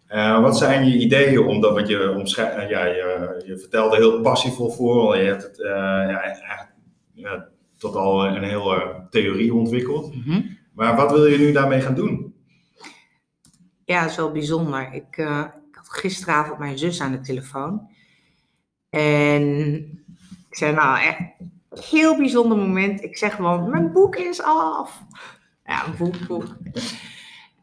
Uh, wat zijn je ideeën om dat, wat je omschrijft, uh, ja, je, je, vertelde heel passievol voor, je hebt het ja, eigenlijk ja, tot al een hele theorie ontwikkeld. Mm -hmm. Maar wat wil je nu daarmee gaan doen? Ja, dat is wel bijzonder. Ik, ik had gisteravond mijn zus aan de telefoon. En ik zei, nou, echt heel bijzonder moment. Ik zeg gewoon, mijn boek is af. Ja, een boek, boek.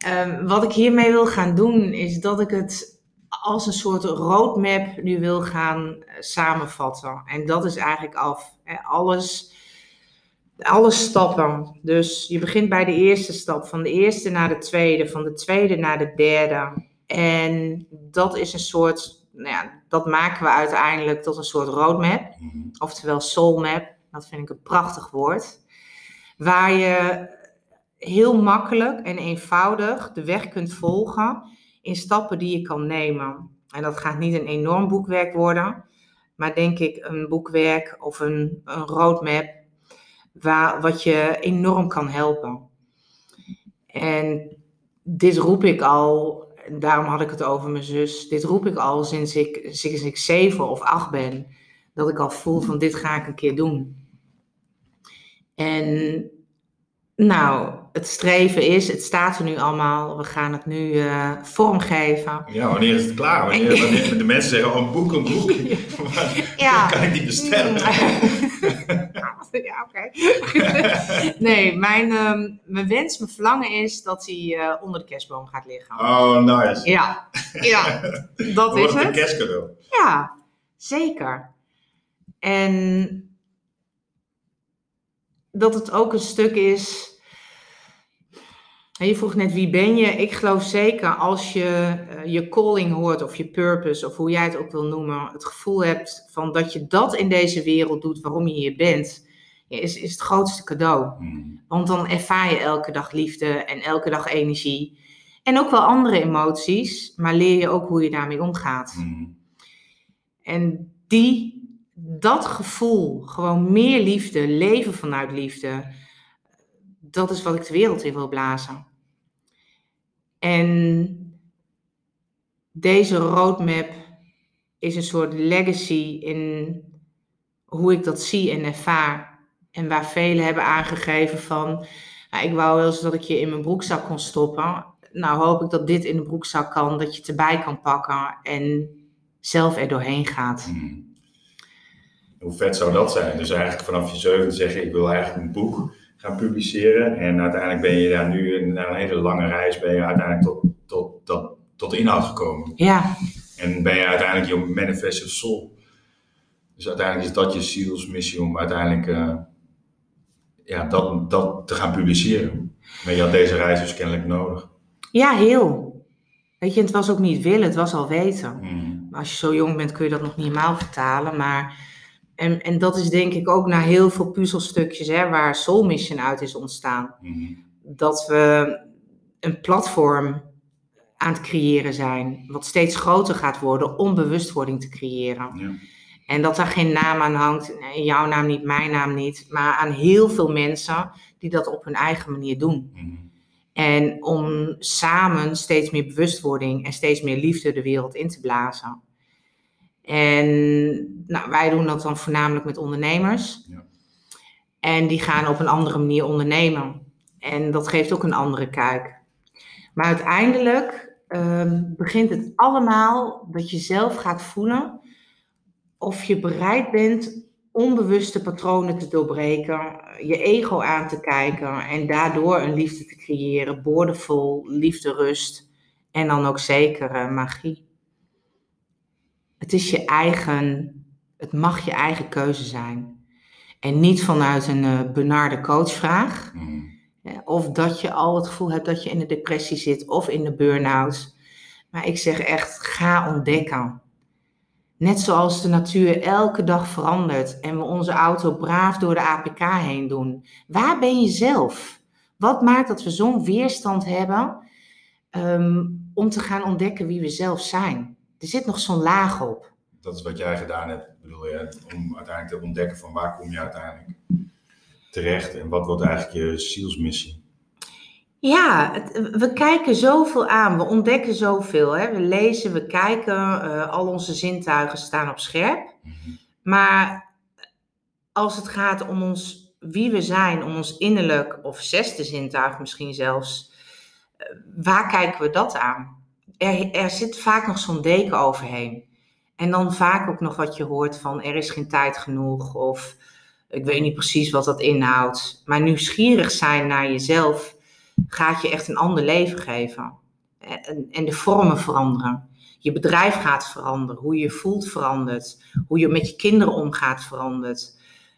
Um, wat ik hiermee wil gaan doen, is dat ik het als een soort roadmap nu wil gaan samenvatten. En dat is eigenlijk af. Alles, alle stappen. Dus je begint bij de eerste stap, van de eerste naar de tweede, van de tweede naar de derde. En dat is een soort nou ja, dat maken we uiteindelijk tot een soort roadmap, oftewel soulmap. Dat vind ik een prachtig woord. Waar je heel makkelijk en eenvoudig de weg kunt volgen in stappen die je kan nemen. En dat gaat niet een enorm boekwerk worden, maar denk ik een boekwerk of een, een roadmap waar, wat je enorm kan helpen. En dit roep ik al daarom had ik het over mijn zus. Dit roep ik al sinds ik, sinds ik zeven of acht ben. Dat ik al voel van dit ga ik een keer doen. En nou, het streven is, het staat er nu allemaal. We gaan het nu uh, vormgeven. Ja, wanneer is het klaar? Wanneer, wanneer de mensen zeggen, oh een boek, een boek. ja. kan ik niet bestellen. ja, oké. nee, mijn, um, mijn wens, mijn verlangen is dat hij uh, onder de kerstboom gaat liggen. Oh, nice. Ja, ja dat is het. een kerstcadeau. Ja, zeker. En dat het ook een stuk is. Je vroeg net wie ben je? Ik geloof zeker als je uh, je calling hoort of je purpose of hoe jij het ook wil noemen, het gevoel hebt van dat je dat in deze wereld doet waarom je hier bent, is, is het grootste cadeau. Mm. Want dan ervaar je elke dag liefde en elke dag energie. En ook wel andere emoties, maar leer je ook hoe je daarmee omgaat. Mm. En die, dat gevoel, gewoon meer liefde, leven vanuit liefde, dat is wat ik de wereld in wil blazen. En deze roadmap is een soort legacy in hoe ik dat zie en ervaar. En waar velen hebben aangegeven van, nou, ik wou wel eens dat ik je in mijn broekzak kon stoppen. Nou hoop ik dat dit in de broekzak kan, dat je het erbij kan pakken en zelf er doorheen gaat. Mm. Hoe vet zou dat zijn? Dus eigenlijk vanaf je zeven zeggen, ik wil eigenlijk een boek gaan publiceren. En uiteindelijk ben je daar nu na een hele lange reis, ben je uiteindelijk tot, tot, tot, tot inhoud gekomen. Ja. En ben je uiteindelijk je manifested soul. Dus uiteindelijk is dat je zielsmissie om uiteindelijk uh, ja, dat, dat te gaan publiceren. Maar je had deze reis dus kennelijk nodig. Ja, heel. Weet je, het was ook niet willen, het was al weten. Mm. Maar als je zo jong bent kun je dat nog niet helemaal vertalen. Maar, en, en dat is denk ik ook naar heel veel puzzelstukjes hè, waar Soul Mission uit is ontstaan. Mm. Dat we een platform aan het creëren zijn, wat steeds groter gaat worden om bewustwording te creëren. Ja. En dat daar geen naam aan hangt, jouw naam niet, mijn naam niet, maar aan heel veel mensen die dat op hun eigen manier doen. Mm. En om samen steeds meer bewustwording en steeds meer liefde de wereld in te blazen. En nou, wij doen dat dan voornamelijk met ondernemers. Ja. En die gaan op een andere manier ondernemen. En dat geeft ook een andere kijk. Maar uiteindelijk um, begint het allemaal dat je zelf gaat voelen of je bereid bent onbewuste patronen te doorbreken, je ego aan te kijken en daardoor een liefde te creëren, boordevol, liefde, rust en dan ook zeker uh, magie. Het is je eigen, het mag je eigen keuze zijn. En niet vanuit een uh, benarde coachvraag. Mm. Of dat je al het gevoel hebt dat je in de depressie zit of in de burn-out. Maar ik zeg echt, ga ontdekken. Net zoals de natuur elke dag verandert en we onze auto braaf door de APK heen doen. Waar ben je zelf? Wat maakt dat we zo'n weerstand hebben um, om te gaan ontdekken wie we zelf zijn? Er zit nog zo'n laag op. Dat is wat jij gedaan hebt, bedoel je, om uiteindelijk te ontdekken van waar kom je uiteindelijk terecht en wat wordt eigenlijk je zielsmissie? Ja, we kijken zoveel aan, we ontdekken zoveel. Hè? We lezen, we kijken, uh, al onze zintuigen staan op scherp. Mhm. Maar als het gaat om ons, wie we zijn, om ons innerlijk of zesde zintuig misschien zelfs, uh, waar kijken we dat aan? Er, er zit vaak nog zo'n deken overheen. En dan vaak ook nog wat je hoort van er is geen tijd genoeg of ik weet niet precies wat dat inhoudt. Maar nieuwsgierig zijn naar jezelf gaat je echt een ander leven geven. En, en de vormen veranderen. Je bedrijf gaat veranderen. Hoe je je voelt verandert. Hoe je met je kinderen omgaat verandert.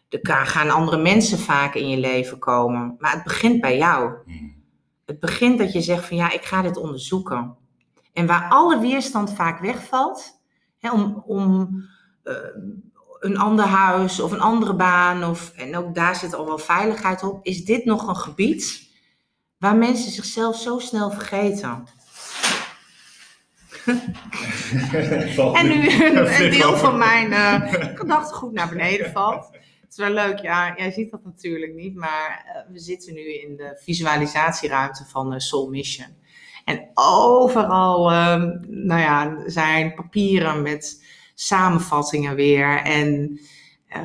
Er gaan andere mensen vaak in je leven komen. Maar het begint bij jou. Hmm. Het begint dat je zegt van ja, ik ga dit onderzoeken. En waar alle weerstand vaak wegvalt, hè, om, om uh, een ander huis of een andere baan, of, en ook daar zit al wel veiligheid op, is dit nog een gebied waar mensen zichzelf zo snel vergeten. en nu een, deel van mijn uh, gedachtegoed naar beneden valt. Het is wel leuk, ja, jij ziet dat natuurlijk niet, maar uh, we zitten nu in de visualisatieruimte van uh, Soul Mission. En overal, uh, nou ja, zijn papieren met samenvattingen weer. En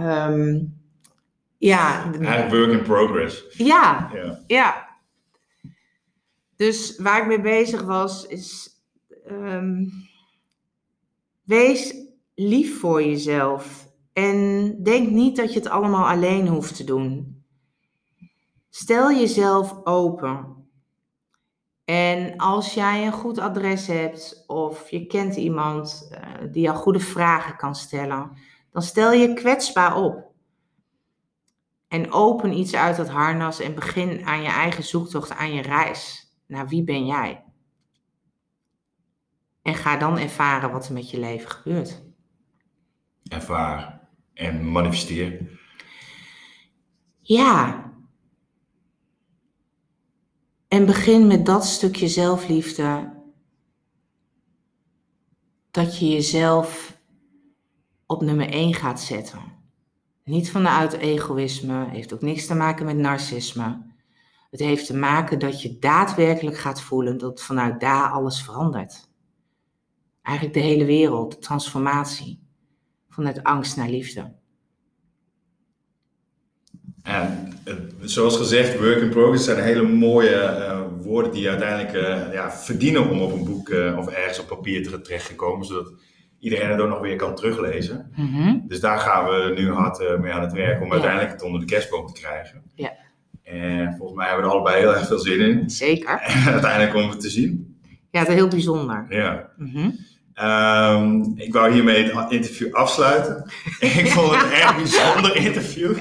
um, ja. Eigenlijk work in progress. Ja, ja, ja. Dus waar ik mee bezig was, is um, wees lief voor jezelf. En denk niet dat je het allemaal alleen hoeft te doen. Stel jezelf open. En als jij een goed adres hebt of je kent iemand uh, die jou goede vragen kan stellen, dan stel je kwetsbaar op. En open iets uit het harnas en begin aan je eigen zoektocht, aan je reis naar wie ben jij? En ga dan ervaren wat er met je leven gebeurt. Ervaar en manifesteer. Ja. En begin met dat stukje zelfliefde. Dat je jezelf op nummer 1 gaat zetten. Niet vanuit egoïsme, heeft ook niks te maken met narcisme. Het heeft te maken dat je daadwerkelijk gaat voelen dat vanuit daar alles verandert. Eigenlijk de hele wereld, de transformatie. Vanuit angst naar liefde. En zoals gezegd, work in progress zijn hele mooie uh, woorden die uiteindelijk uh, ja, verdienen om op een boek uh, of ergens op papier terecht zodat iedereen het ook nog weer kan teruglezen. Mm -hmm. Dus daar gaan we nu hard mee aan het werk om uiteindelijk het onder de kerstboom te krijgen. Ja. En volgens mij hebben we er allebei heel erg veel zin in. Zeker. En uiteindelijk om het te zien. Ja, het is heel bijzonder. Ja. Mm ik wou hiermee het interview afsluiten. ik vond het een erg bijzonder interview.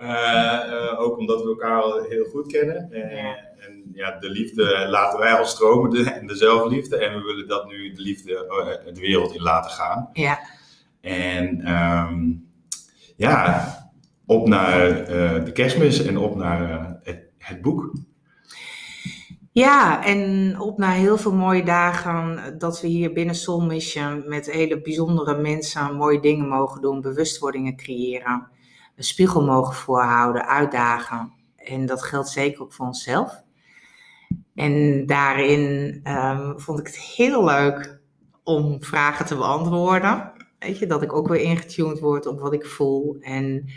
Uh, ook omdat we elkaar al heel goed kennen. Ja. En ja, de liefde laten wij al stromen, de, de zelfliefde. En we willen dat nu de liefde de wereld in laten gaan. Ja. En um, ja, op naar uh, de kerstmis en op naar uh, het, het, boek. Ja, en op naar heel veel mooie dagen dat we hier binnen Soul Mission met hele bijzondere mensen mooie dingen mogen doen, bewustwordingen creëren, een spiegel mogen voorhouden, uitdagen. En dat geldt zeker ook voor onszelf. En daarin um, vond ik het heel leuk om vragen te beantwoorden. Weet je, dat ik ook weer ingetuned word op wat ik voel. En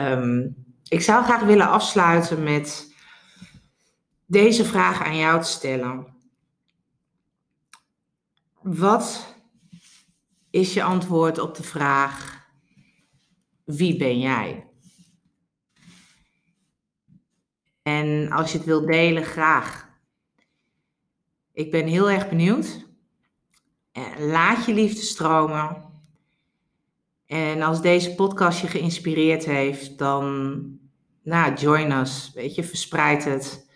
Um, ik zou graag willen afsluiten met deze vraag aan jou te stellen. Wat is je antwoord op de vraag: wie ben jij? En als je het wilt delen, graag. Ik ben heel erg benieuwd. Eh, laat je liefde stromen. En als deze podcast je geïnspireerd heeft, dan nou, join us. Weet je, verspreid het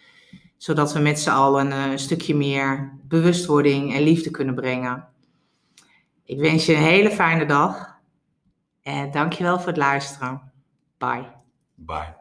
zodat we met z'n allen eh, een stukje meer bewustwording en liefde kunnen brengen. Ik wens je een hele fijne dag en dankjewel voor het luisteren. Bye. Bye.